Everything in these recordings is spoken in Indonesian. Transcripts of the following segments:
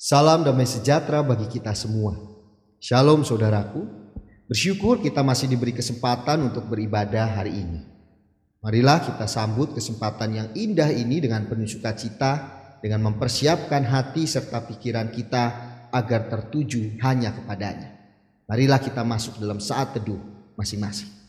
Salam damai sejahtera bagi kita semua. Shalom saudaraku. Bersyukur kita masih diberi kesempatan untuk beribadah hari ini. Marilah kita sambut kesempatan yang indah ini dengan penuh sukacita dengan mempersiapkan hati serta pikiran kita agar tertuju hanya kepadanya. Marilah kita masuk dalam saat teduh masing-masing.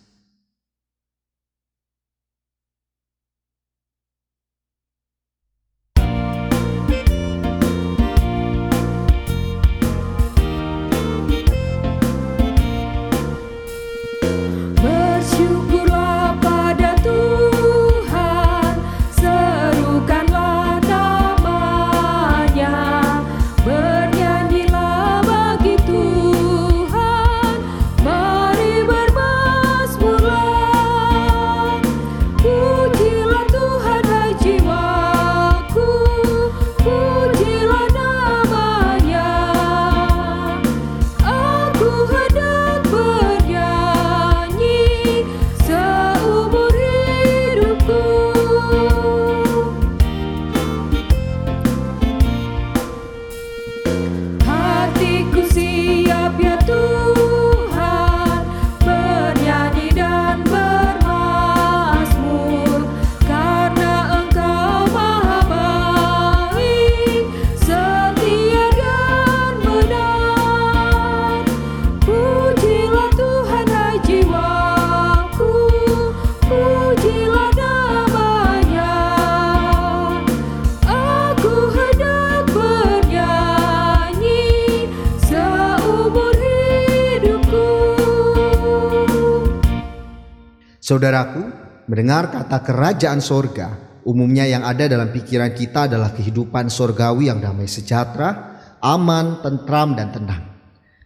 Saudaraku, mendengar kata kerajaan sorga, umumnya yang ada dalam pikiran kita adalah kehidupan sorgawi yang damai sejahtera, aman, tentram, dan tenang.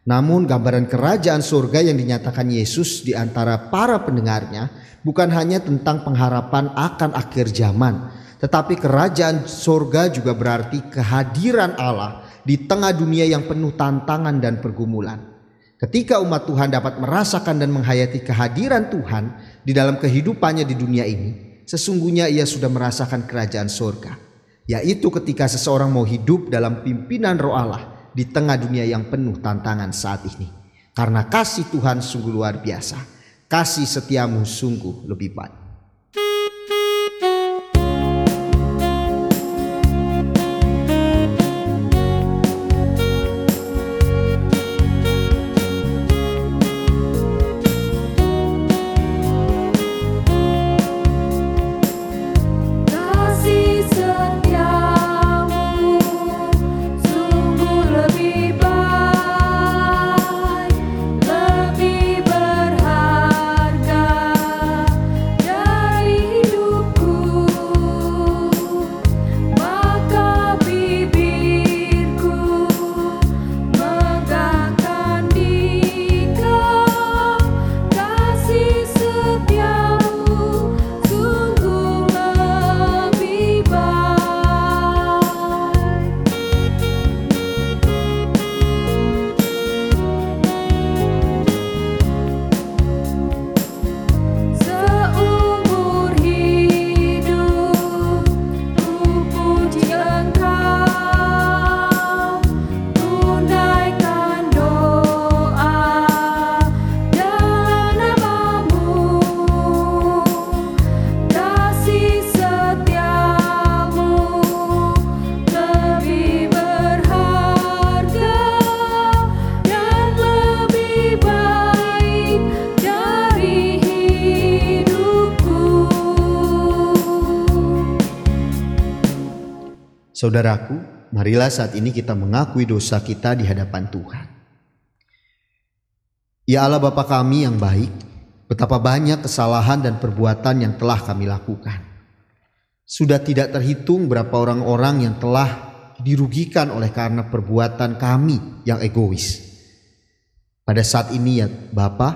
Namun gambaran kerajaan sorga yang dinyatakan Yesus di antara para pendengarnya bukan hanya tentang pengharapan akan akhir zaman, tetapi kerajaan sorga juga berarti kehadiran Allah di tengah dunia yang penuh tantangan dan pergumulan. Ketika umat Tuhan dapat merasakan dan menghayati kehadiran Tuhan di dalam kehidupannya di dunia ini, sesungguhnya ia sudah merasakan kerajaan sorga. Yaitu ketika seseorang mau hidup dalam pimpinan roh Allah di tengah dunia yang penuh tantangan saat ini. Karena kasih Tuhan sungguh luar biasa. Kasih setiamu sungguh lebih baik. Saudaraku, marilah saat ini kita mengakui dosa kita di hadapan Tuhan. Ya Allah Bapa kami yang baik, betapa banyak kesalahan dan perbuatan yang telah kami lakukan. Sudah tidak terhitung berapa orang-orang yang telah dirugikan oleh karena perbuatan kami yang egois. Pada saat ini ya Bapa,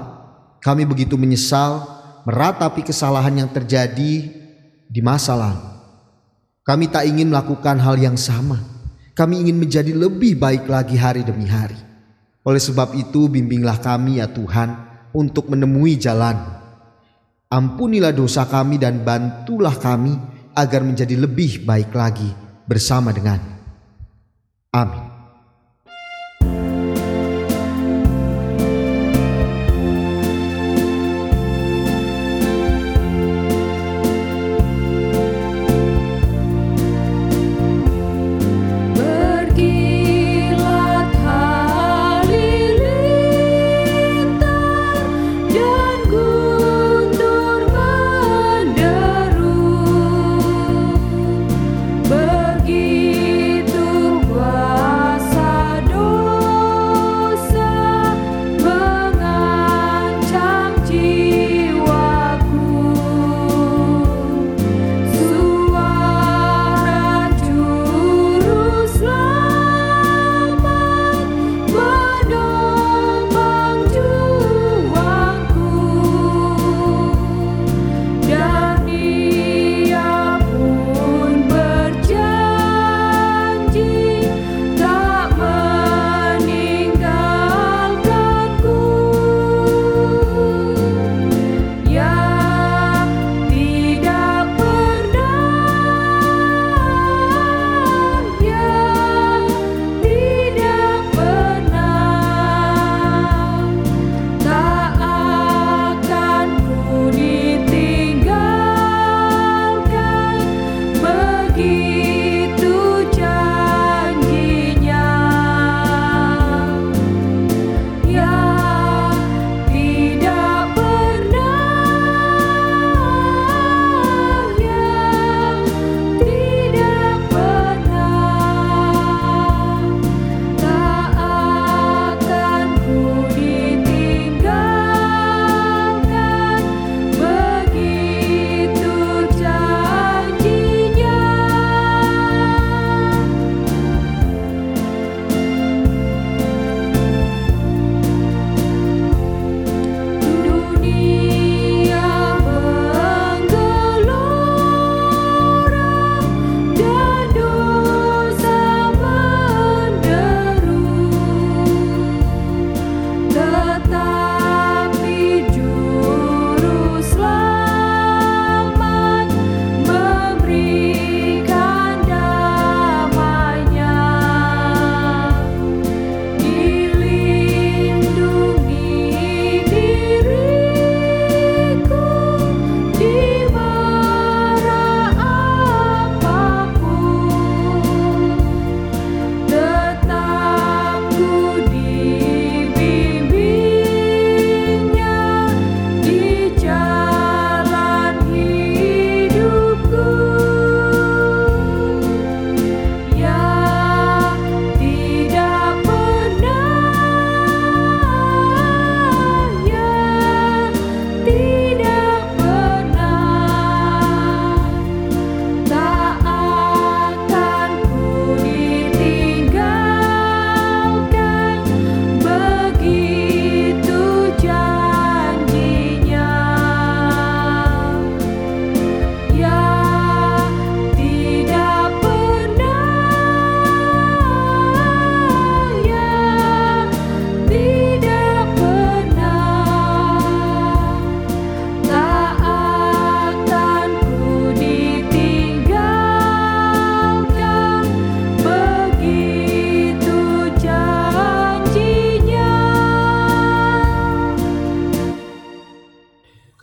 kami begitu menyesal meratapi kesalahan yang terjadi di masa lalu. Kami tak ingin melakukan hal yang sama. Kami ingin menjadi lebih baik lagi hari demi hari. Oleh sebab itu, bimbinglah kami ya Tuhan untuk menemui jalan. Ampunilah dosa kami dan bantulah kami agar menjadi lebih baik lagi bersama dengan. Amin.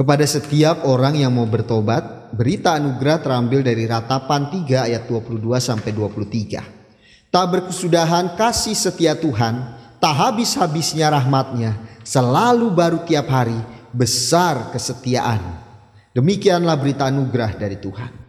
Kepada setiap orang yang mau bertobat, berita anugerah terambil dari ratapan 3 ayat 22 sampai 23. Tak berkesudahan kasih setia Tuhan, tak habis-habisnya rahmatnya, selalu baru tiap hari, besar kesetiaan. Demikianlah berita anugerah dari Tuhan.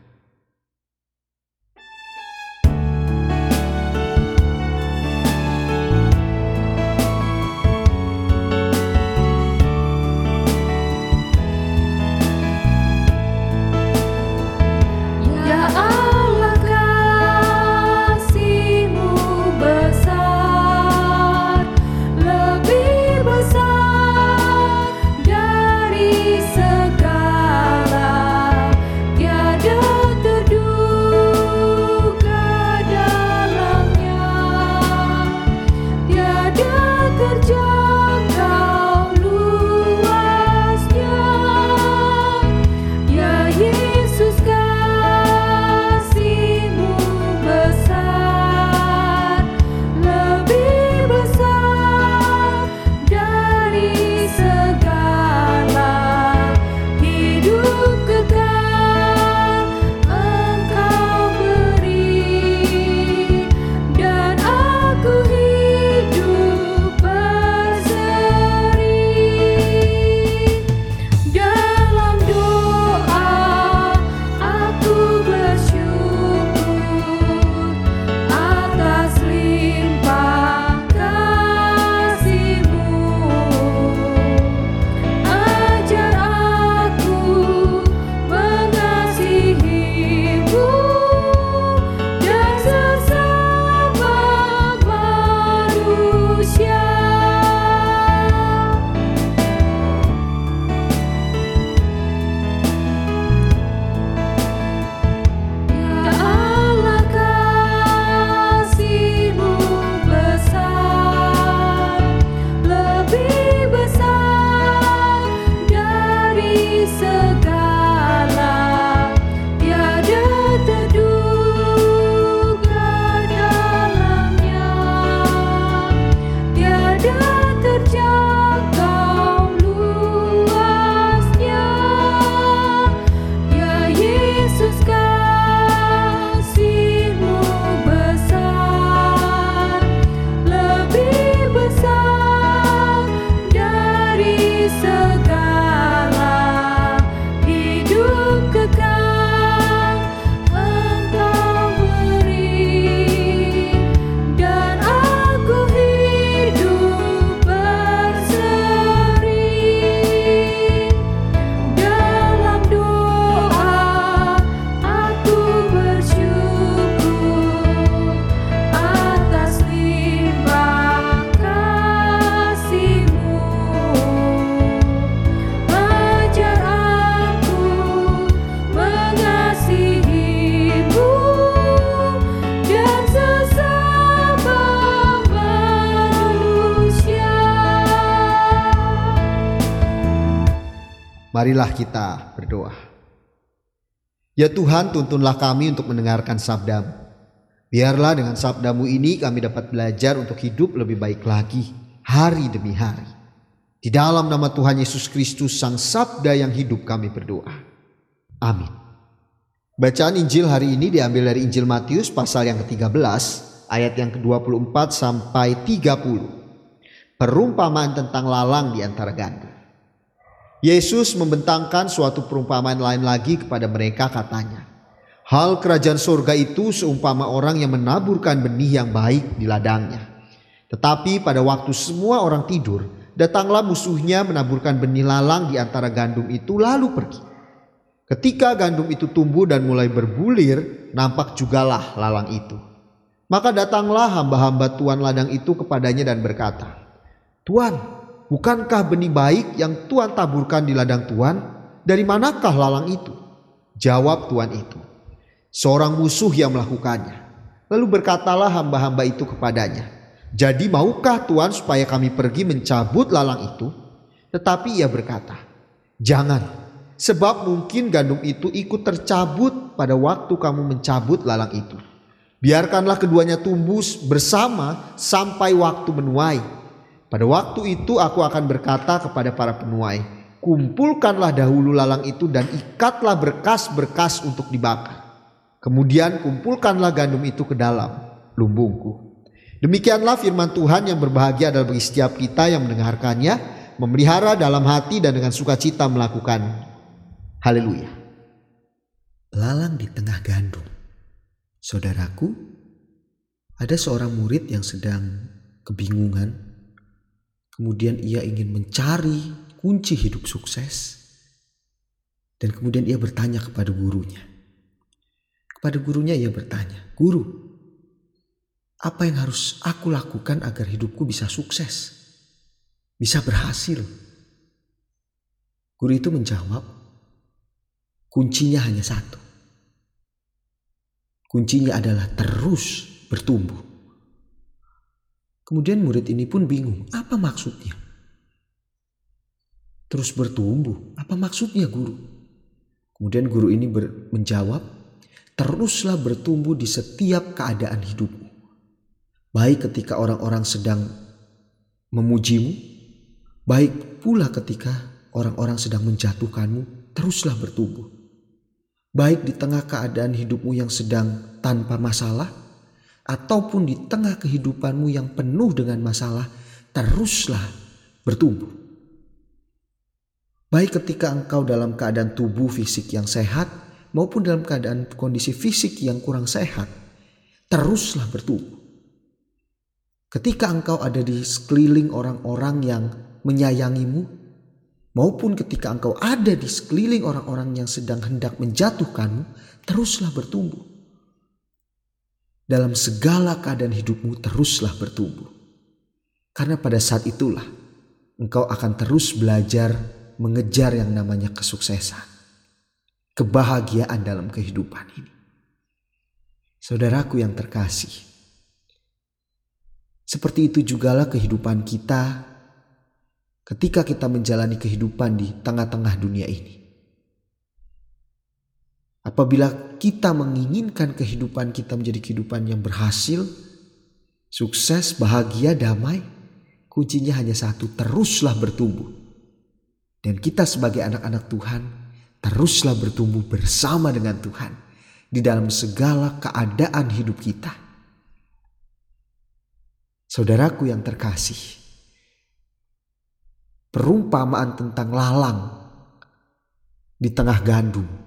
Marilah kita berdoa. Ya Tuhan, tuntunlah kami untuk mendengarkan sabdamu. Biarlah dengan sabdamu ini kami dapat belajar untuk hidup lebih baik lagi, hari demi hari. Di dalam nama Tuhan Yesus Kristus, Sang Sabda yang hidup kami berdoa. Amin. Bacaan Injil hari ini diambil dari Injil Matius pasal yang ke-13, ayat yang ke-24 sampai 30. Perumpamaan tentang lalang di antara gandum. Yesus membentangkan suatu perumpamaan lain lagi kepada mereka katanya. Hal kerajaan surga itu seumpama orang yang menaburkan benih yang baik di ladangnya. Tetapi pada waktu semua orang tidur, datanglah musuhnya menaburkan benih lalang di antara gandum itu lalu pergi. Ketika gandum itu tumbuh dan mulai berbulir, nampak jugalah lalang itu. Maka datanglah hamba-hamba tuan ladang itu kepadanya dan berkata, Tuan, bukankah benih baik yang Tuan taburkan di ladang Tuan? Dari manakah lalang itu? Jawab Tuan itu, seorang musuh yang melakukannya. Lalu berkatalah hamba-hamba itu kepadanya, Jadi maukah Tuan supaya kami pergi mencabut lalang itu? Tetapi ia berkata, Jangan, sebab mungkin gandum itu ikut tercabut pada waktu kamu mencabut lalang itu. Biarkanlah keduanya tumbuh bersama sampai waktu menuai. Pada waktu itu aku akan berkata kepada para penuai, kumpulkanlah dahulu lalang itu dan ikatlah berkas-berkas untuk dibakar. Kemudian kumpulkanlah gandum itu ke dalam lumbungku. Demikianlah firman Tuhan yang berbahagia adalah bagi setiap kita yang mendengarkannya, memelihara dalam hati dan dengan sukacita melakukan. Haleluya. Lalang di tengah gandum. Saudaraku, ada seorang murid yang sedang kebingungan. Kemudian ia ingin mencari kunci hidup sukses. Dan kemudian ia bertanya kepada gurunya. Kepada gurunya ia bertanya, "Guru, apa yang harus aku lakukan agar hidupku bisa sukses? Bisa berhasil?" Guru itu menjawab, "Kuncinya hanya satu. Kuncinya adalah terus bertumbuh." Kemudian murid ini pun bingung, apa maksudnya? Terus bertumbuh, apa maksudnya guru? Kemudian guru ini ber, menjawab, teruslah bertumbuh di setiap keadaan hidupmu. Baik ketika orang-orang sedang memujimu, baik pula ketika orang-orang sedang menjatuhkanmu, teruslah bertumbuh. Baik di tengah keadaan hidupmu yang sedang tanpa masalah, ataupun di tengah kehidupanmu yang penuh dengan masalah, teruslah bertumbuh. Baik ketika engkau dalam keadaan tubuh fisik yang sehat maupun dalam keadaan kondisi fisik yang kurang sehat, teruslah bertumbuh. Ketika engkau ada di sekeliling orang-orang yang menyayangimu, maupun ketika engkau ada di sekeliling orang-orang yang sedang hendak menjatuhkanmu, teruslah bertumbuh. Dalam segala keadaan hidupmu, teruslah bertumbuh, karena pada saat itulah engkau akan terus belajar mengejar yang namanya kesuksesan, kebahagiaan dalam kehidupan ini. Saudaraku yang terkasih, seperti itu jugalah kehidupan kita ketika kita menjalani kehidupan di tengah-tengah dunia ini. Apabila kita menginginkan kehidupan kita menjadi kehidupan yang berhasil, sukses, bahagia, damai, kuncinya hanya satu, teruslah bertumbuh. Dan kita sebagai anak-anak Tuhan, teruslah bertumbuh bersama dengan Tuhan di dalam segala keadaan hidup kita. Saudaraku yang terkasih, perumpamaan tentang lalang di tengah gandum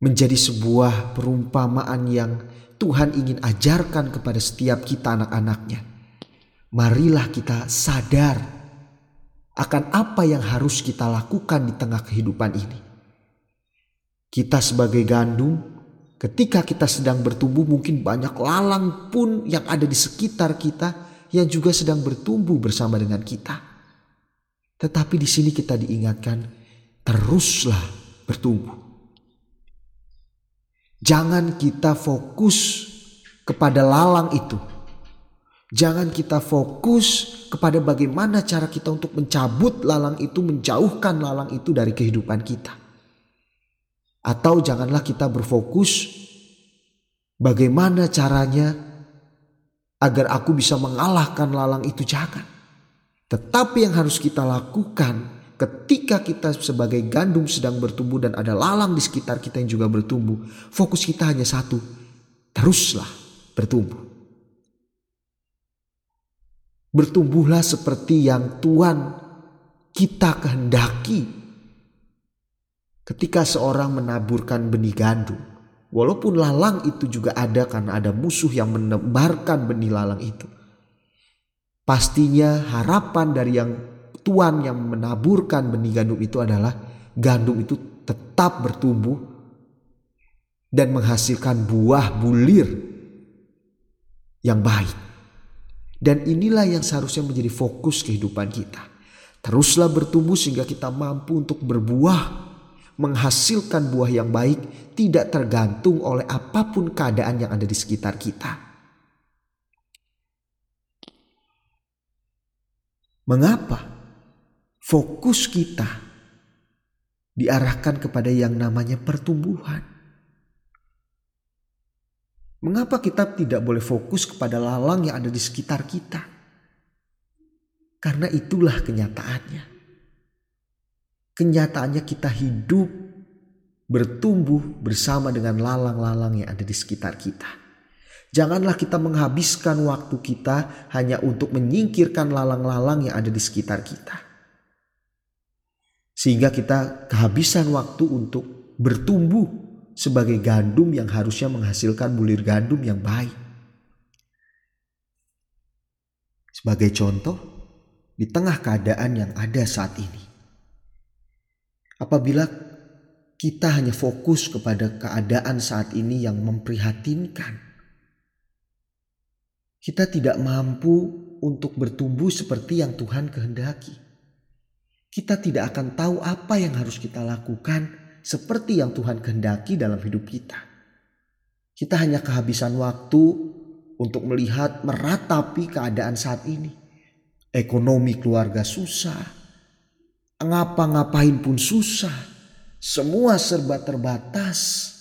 menjadi sebuah perumpamaan yang Tuhan ingin ajarkan kepada setiap kita anak-anaknya. Marilah kita sadar akan apa yang harus kita lakukan di tengah kehidupan ini. Kita sebagai gandum, ketika kita sedang bertumbuh mungkin banyak lalang pun yang ada di sekitar kita yang juga sedang bertumbuh bersama dengan kita. Tetapi di sini kita diingatkan, teruslah bertumbuh. Jangan kita fokus kepada lalang itu. Jangan kita fokus kepada bagaimana cara kita untuk mencabut lalang itu, menjauhkan lalang itu dari kehidupan kita. Atau janganlah kita berfokus bagaimana caranya agar aku bisa mengalahkan lalang itu. Jangan. Tetapi yang harus kita lakukan ketika kita sebagai gandum sedang bertumbuh dan ada lalang di sekitar kita yang juga bertumbuh, fokus kita hanya satu, teruslah bertumbuh. Bertumbuhlah seperti yang Tuhan kita kehendaki. Ketika seorang menaburkan benih gandum, walaupun lalang itu juga ada karena ada musuh yang menebarkan benih lalang itu. Pastinya harapan dari yang Tuhan yang menaburkan benih gandum itu adalah gandum itu tetap bertumbuh dan menghasilkan buah bulir yang baik. Dan inilah yang seharusnya menjadi fokus kehidupan kita. Teruslah bertumbuh sehingga kita mampu untuk berbuah, menghasilkan buah yang baik, tidak tergantung oleh apa pun keadaan yang ada di sekitar kita. Mengapa? Fokus kita diarahkan kepada yang namanya pertumbuhan. Mengapa kita tidak boleh fokus kepada lalang yang ada di sekitar kita? Karena itulah kenyataannya. kenyataannya kita hidup bertumbuh bersama dengan lalang-lalang yang ada di sekitar kita. Janganlah kita menghabiskan waktu kita hanya untuk menyingkirkan lalang-lalang yang ada di sekitar kita. Sehingga kita kehabisan waktu untuk bertumbuh sebagai gandum yang harusnya menghasilkan bulir gandum yang baik. Sebagai contoh, di tengah keadaan yang ada saat ini, apabila kita hanya fokus kepada keadaan saat ini yang memprihatinkan, kita tidak mampu untuk bertumbuh seperti yang Tuhan kehendaki. Kita tidak akan tahu apa yang harus kita lakukan seperti yang Tuhan kehendaki dalam hidup kita. Kita hanya kehabisan waktu untuk melihat meratapi keadaan saat ini. Ekonomi keluarga susah, ngapa-ngapain pun susah, semua serba terbatas.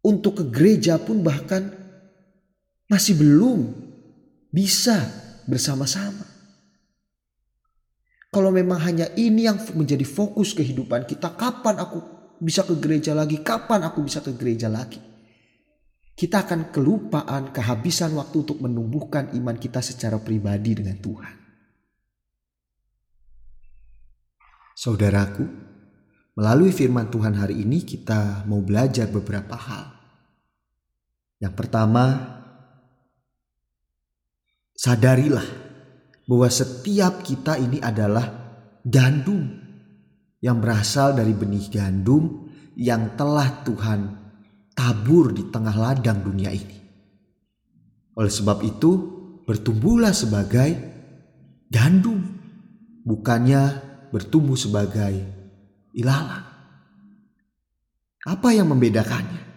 Untuk ke gereja pun bahkan masih belum bisa bersama-sama. Kalau memang hanya ini yang menjadi fokus kehidupan kita, kapan aku bisa ke gereja lagi? Kapan aku bisa ke gereja lagi? Kita akan kelupaan, kehabisan waktu untuk menumbuhkan iman kita secara pribadi dengan Tuhan. Saudaraku, melalui firman Tuhan hari ini kita mau belajar beberapa hal. Yang pertama, sadarilah bahwa setiap kita ini adalah gandum yang berasal dari benih gandum yang telah Tuhan tabur di tengah ladang dunia ini. Oleh sebab itu, bertumbuhlah sebagai gandum, bukannya bertumbuh sebagai ilalang. Apa yang membedakannya?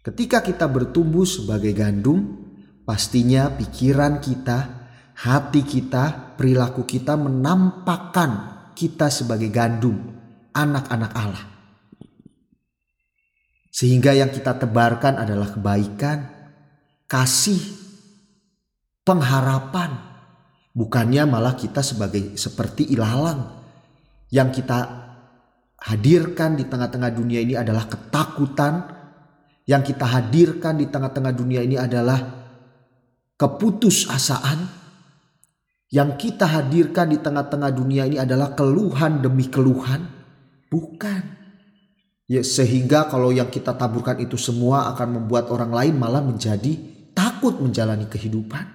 Ketika kita bertumbuh sebagai gandum, pastinya pikiran kita, hati kita, perilaku kita menampakkan kita sebagai gandum, anak-anak Allah. Sehingga yang kita tebarkan adalah kebaikan, kasih, pengharapan. Bukannya malah kita sebagai seperti ilalang yang kita hadirkan di tengah-tengah dunia ini adalah ketakutan, yang kita hadirkan di tengah-tengah dunia ini adalah keputusasaan, yang kita hadirkan di tengah-tengah dunia ini adalah keluhan demi keluhan, bukan. Ya sehingga kalau yang kita taburkan itu semua akan membuat orang lain malah menjadi takut menjalani kehidupan.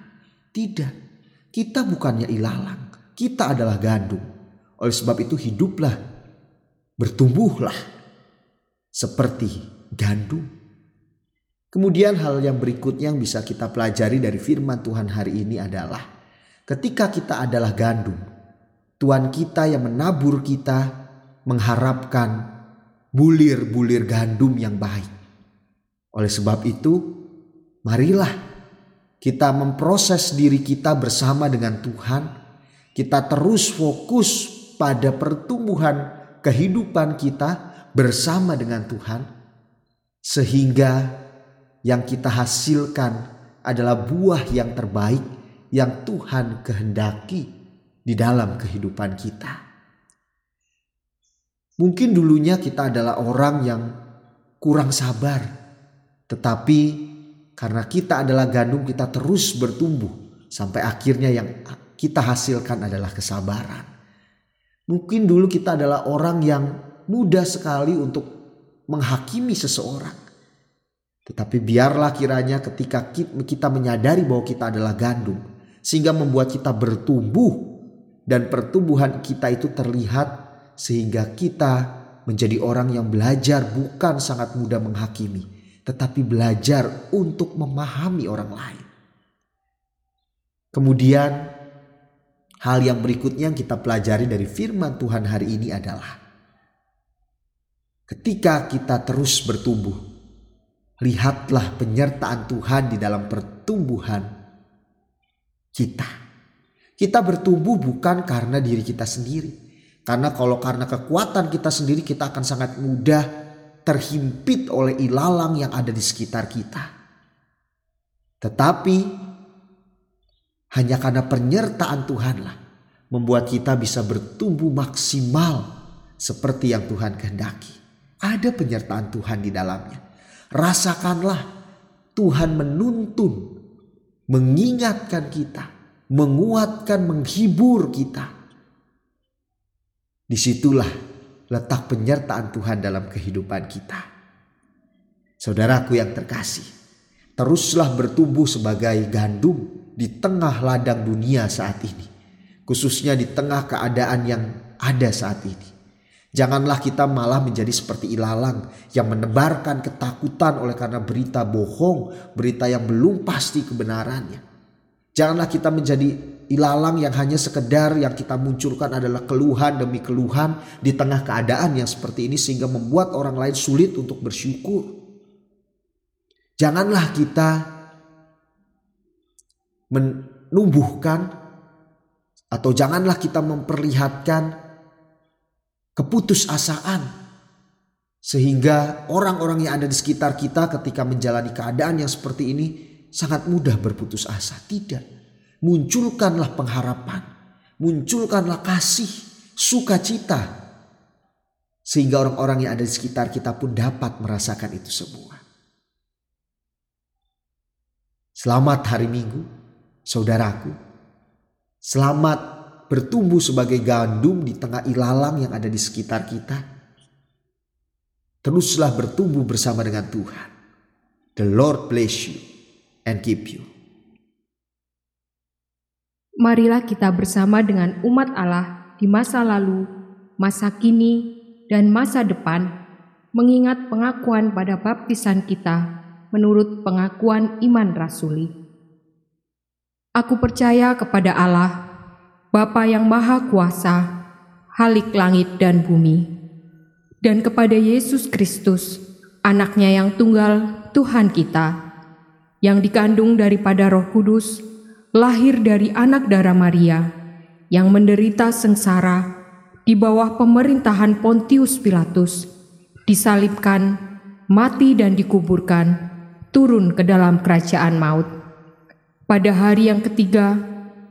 Tidak. Kita bukannya ilalang, kita adalah gandum. Oleh sebab itu hiduplah, bertumbuhlah seperti gandum. Kemudian hal yang berikutnya yang bisa kita pelajari dari firman Tuhan hari ini adalah ketika kita adalah gandum, Tuhan kita yang menabur kita mengharapkan bulir-bulir gandum yang baik. Oleh sebab itu, marilah kita memproses diri kita bersama dengan Tuhan, kita terus fokus pada pertumbuhan kehidupan kita bersama dengan Tuhan, sehingga yang kita hasilkan adalah buah yang terbaik yang Tuhan kehendaki di dalam kehidupan kita. Mungkin dulunya kita adalah orang yang kurang sabar, tetapi karena kita adalah gandum kita terus bertumbuh sampai akhirnya yang kita hasilkan adalah kesabaran. Mungkin dulu kita adalah orang yang mudah sekali untuk menghakimi seseorang. Tetapi biarlah kiranya ketika kita menyadari bahwa kita adalah gandum sehingga membuat kita bertumbuh dan pertumbuhan kita itu terlihat sehingga kita menjadi orang yang belajar bukan sangat mudah menghakimi tetapi belajar untuk memahami orang lain. Kemudian, hal yang berikutnya yang kita pelajari dari firman Tuhan hari ini adalah ketika kita terus bertumbuh, lihatlah penyertaan Tuhan di dalam pertumbuhan kita. Kita bertumbuh bukan karena diri kita sendiri, karena kalau karena kekuatan kita sendiri, kita akan sangat mudah terhimpit oleh ilalang yang ada di sekitar kita. Tetapi hanya karena penyertaan Tuhanlah membuat kita bisa bertumbuh maksimal seperti yang Tuhan kehendaki. Ada penyertaan Tuhan di dalamnya. Rasakanlah Tuhan menuntun, mengingatkan kita, menguatkan, menghibur kita. Di situlah letak penyertaan Tuhan dalam kehidupan kita. Saudaraku yang terkasih, teruslah bertumbuh sebagai gandum di tengah ladang dunia saat ini, khususnya di tengah keadaan yang ada saat ini. Janganlah kita malah menjadi seperti ilalang yang menebarkan ketakutan oleh karena berita bohong, berita yang belum pasti kebenarannya. Janganlah kita menjadi ilalang yang hanya sekedar yang kita munculkan adalah keluhan demi keluhan di tengah keadaan yang seperti ini sehingga membuat orang lain sulit untuk bersyukur. Janganlah kita menumbuhkan atau janganlah kita memperlihatkan keputusasaan sehingga orang-orang yang ada di sekitar kita ketika menjalani keadaan yang seperti ini sangat mudah berputus asa. Tidak. Munculkanlah pengharapan, munculkanlah kasih, sukacita sehingga orang-orang yang ada di sekitar kita pun dapat merasakan itu semua. Selamat hari Minggu, saudaraku. Selamat bertumbuh sebagai gandum di tengah ilalang yang ada di sekitar kita. Teruslah bertumbuh bersama dengan Tuhan. The Lord bless you and keep you. Marilah kita bersama dengan umat Allah di masa lalu, masa kini, dan masa depan mengingat pengakuan pada baptisan kita menurut pengakuan iman rasuli. Aku percaya kepada Allah, Bapa yang Maha Kuasa, Halik langit dan bumi, dan kepada Yesus Kristus, anaknya yang tunggal, Tuhan kita, yang dikandung daripada roh kudus, lahir dari anak darah Maria, yang menderita sengsara di bawah pemerintahan Pontius Pilatus, disalibkan, mati dan dikuburkan, turun ke dalam kerajaan maut. Pada hari yang ketiga,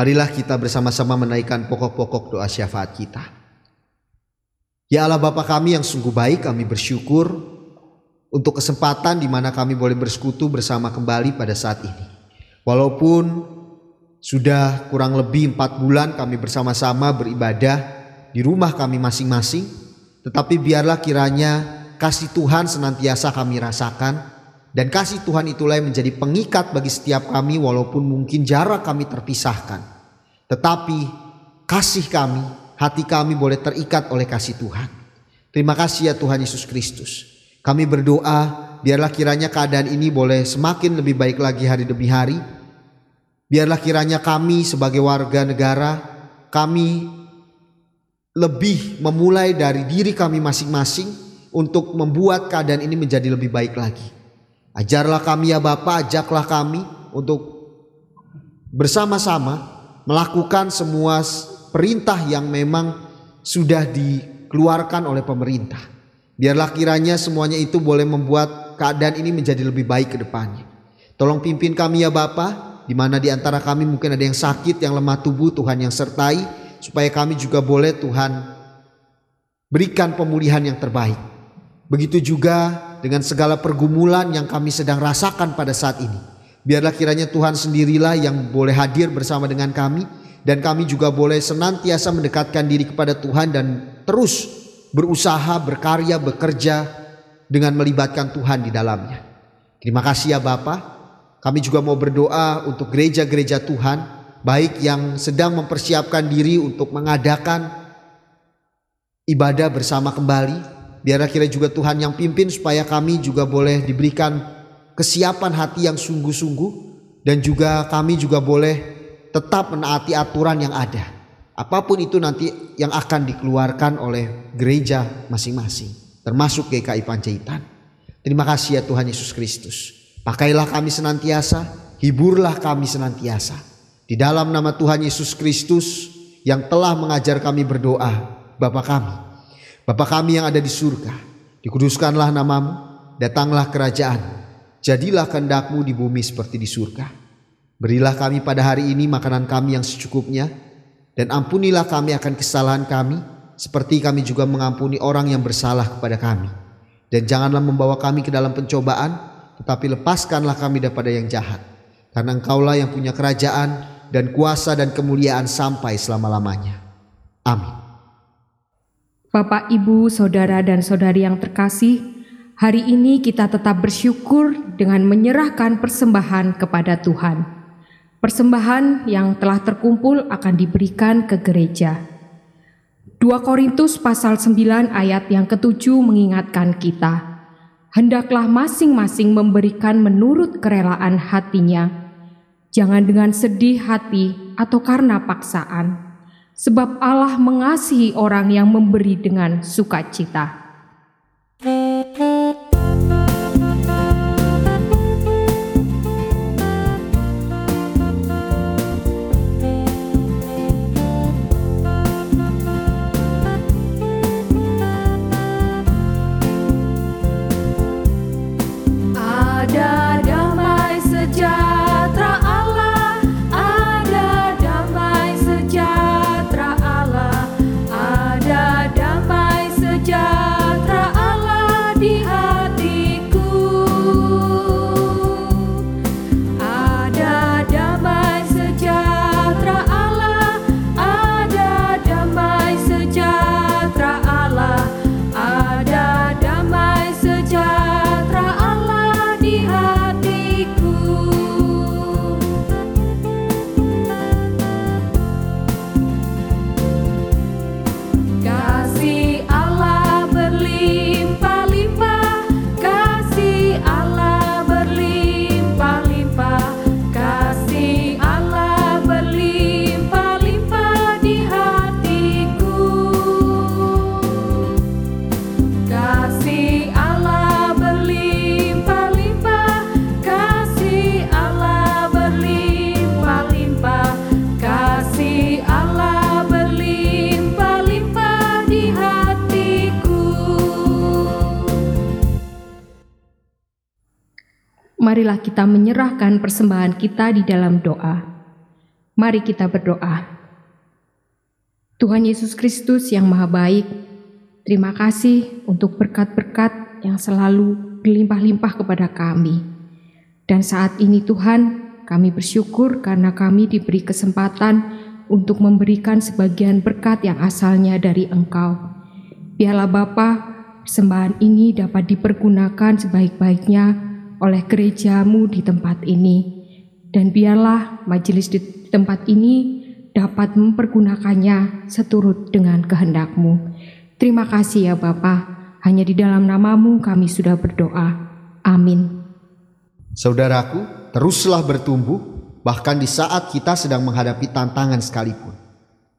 Marilah kita bersama-sama menaikkan pokok-pokok doa syafaat kita. Ya Allah Bapa kami yang sungguh baik, kami bersyukur untuk kesempatan di mana kami boleh bersekutu bersama kembali pada saat ini. Walaupun sudah kurang lebih empat bulan kami bersama-sama beribadah di rumah kami masing-masing, tetapi biarlah kiranya kasih Tuhan senantiasa kami rasakan dan kasih Tuhan itulah yang menjadi pengikat bagi setiap kami walaupun mungkin jarak kami terpisahkan. Tetapi kasih kami, hati kami boleh terikat oleh kasih Tuhan. Terima kasih ya Tuhan Yesus Kristus. Kami berdoa biarlah kiranya keadaan ini boleh semakin lebih baik lagi hari demi hari. Biarlah kiranya kami sebagai warga negara, kami lebih memulai dari diri kami masing-masing untuk membuat keadaan ini menjadi lebih baik lagi. Ajarlah kami ya Bapa, ajaklah kami untuk bersama-sama melakukan semua perintah yang memang sudah dikeluarkan oleh pemerintah. Biarlah kiranya semuanya itu boleh membuat keadaan ini menjadi lebih baik ke depannya. Tolong pimpin kami ya Bapa, di mana di antara kami mungkin ada yang sakit, yang lemah tubuh, Tuhan yang sertai, supaya kami juga boleh Tuhan berikan pemulihan yang terbaik. Begitu juga dengan segala pergumulan yang kami sedang rasakan pada saat ini. Biarlah kiranya Tuhan sendirilah yang boleh hadir bersama dengan kami dan kami juga boleh senantiasa mendekatkan diri kepada Tuhan dan terus berusaha, berkarya, bekerja dengan melibatkan Tuhan di dalamnya. Terima kasih ya Bapak. Kami juga mau berdoa untuk gereja-gereja Tuhan, baik yang sedang mempersiapkan diri untuk mengadakan ibadah bersama kembali, Biarlah kira juga Tuhan yang pimpin supaya kami juga boleh diberikan kesiapan hati yang sungguh-sungguh dan juga kami juga boleh tetap menaati aturan yang ada. apa pun itu nanti yang akan dikeluarkan oleh gereja masing-masing, termasuk GKI Panjaitan. Terima kasih ya Tuhan Yesus Kristus. Pakailah kami senantiasa, hiburlah kami senantiasa. Di dalam nama Tuhan Yesus Kristus yang telah mengajar kami berdoa, Bapa kami. Bapa kami yang ada di surga, dikuduskanlah namamu, datanglah kerajaan, jadilah kehendakmu di bumi seperti di surga. Berilah kami pada hari ini makanan kami yang secukupnya, dan ampunilah kami akan kesalahan kami, seperti kami juga mengampuni orang yang bersalah kepada kami. Dan janganlah membawa kami ke dalam pencobaan, tetapi lepaskanlah kami daripada yang jahat. Karena engkaulah yang punya kerajaan dan kuasa dan kemuliaan sampai selama-lamanya. Amin. Bapak, Ibu, Saudara, dan Saudari yang terkasih, hari ini kita tetap bersyukur dengan menyerahkan persembahan kepada Tuhan. Persembahan yang telah terkumpul akan diberikan ke gereja. 2 Korintus pasal 9 ayat yang ketujuh mengingatkan kita, hendaklah masing-masing memberikan menurut kerelaan hatinya, jangan dengan sedih hati atau karena paksaan, sebab Allah mengasihi orang yang memberi dengan sukacita. Marilah kita menyerahkan persembahan kita di dalam doa. Mari kita berdoa. Tuhan Yesus Kristus yang Maha Baik, terima kasih untuk berkat-berkat yang selalu berlimpah-limpah kepada kami. Dan saat ini Tuhan, kami bersyukur karena kami diberi kesempatan untuk memberikan sebagian berkat yang asalnya dari Engkau. Biarlah Bapa, persembahan ini dapat dipergunakan sebaik-baiknya oleh gerejamu di tempat ini. Dan biarlah majelis di tempat ini dapat mempergunakannya seturut dengan kehendakmu. Terima kasih ya Bapa, hanya di dalam namamu kami sudah berdoa. Amin. Saudaraku, teruslah bertumbuh, bahkan di saat kita sedang menghadapi tantangan sekalipun.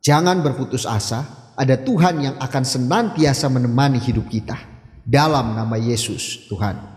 Jangan berputus asa, ada Tuhan yang akan senantiasa menemani hidup kita. Dalam nama Yesus, Tuhan.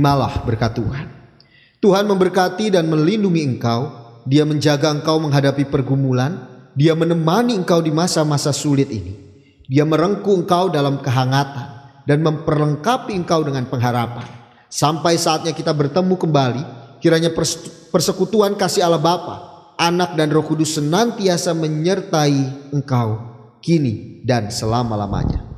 Terimalah berkat Tuhan. Tuhan memberkati dan melindungi engkau. Dia menjaga engkau menghadapi pergumulan. Dia menemani engkau di masa-masa sulit ini. Dia merengkuh engkau dalam kehangatan dan memperlengkapi engkau dengan pengharapan. Sampai saatnya kita bertemu kembali, kiranya persekutuan kasih Allah Bapa, Anak dan Roh Kudus senantiasa menyertai engkau kini dan selama-lamanya.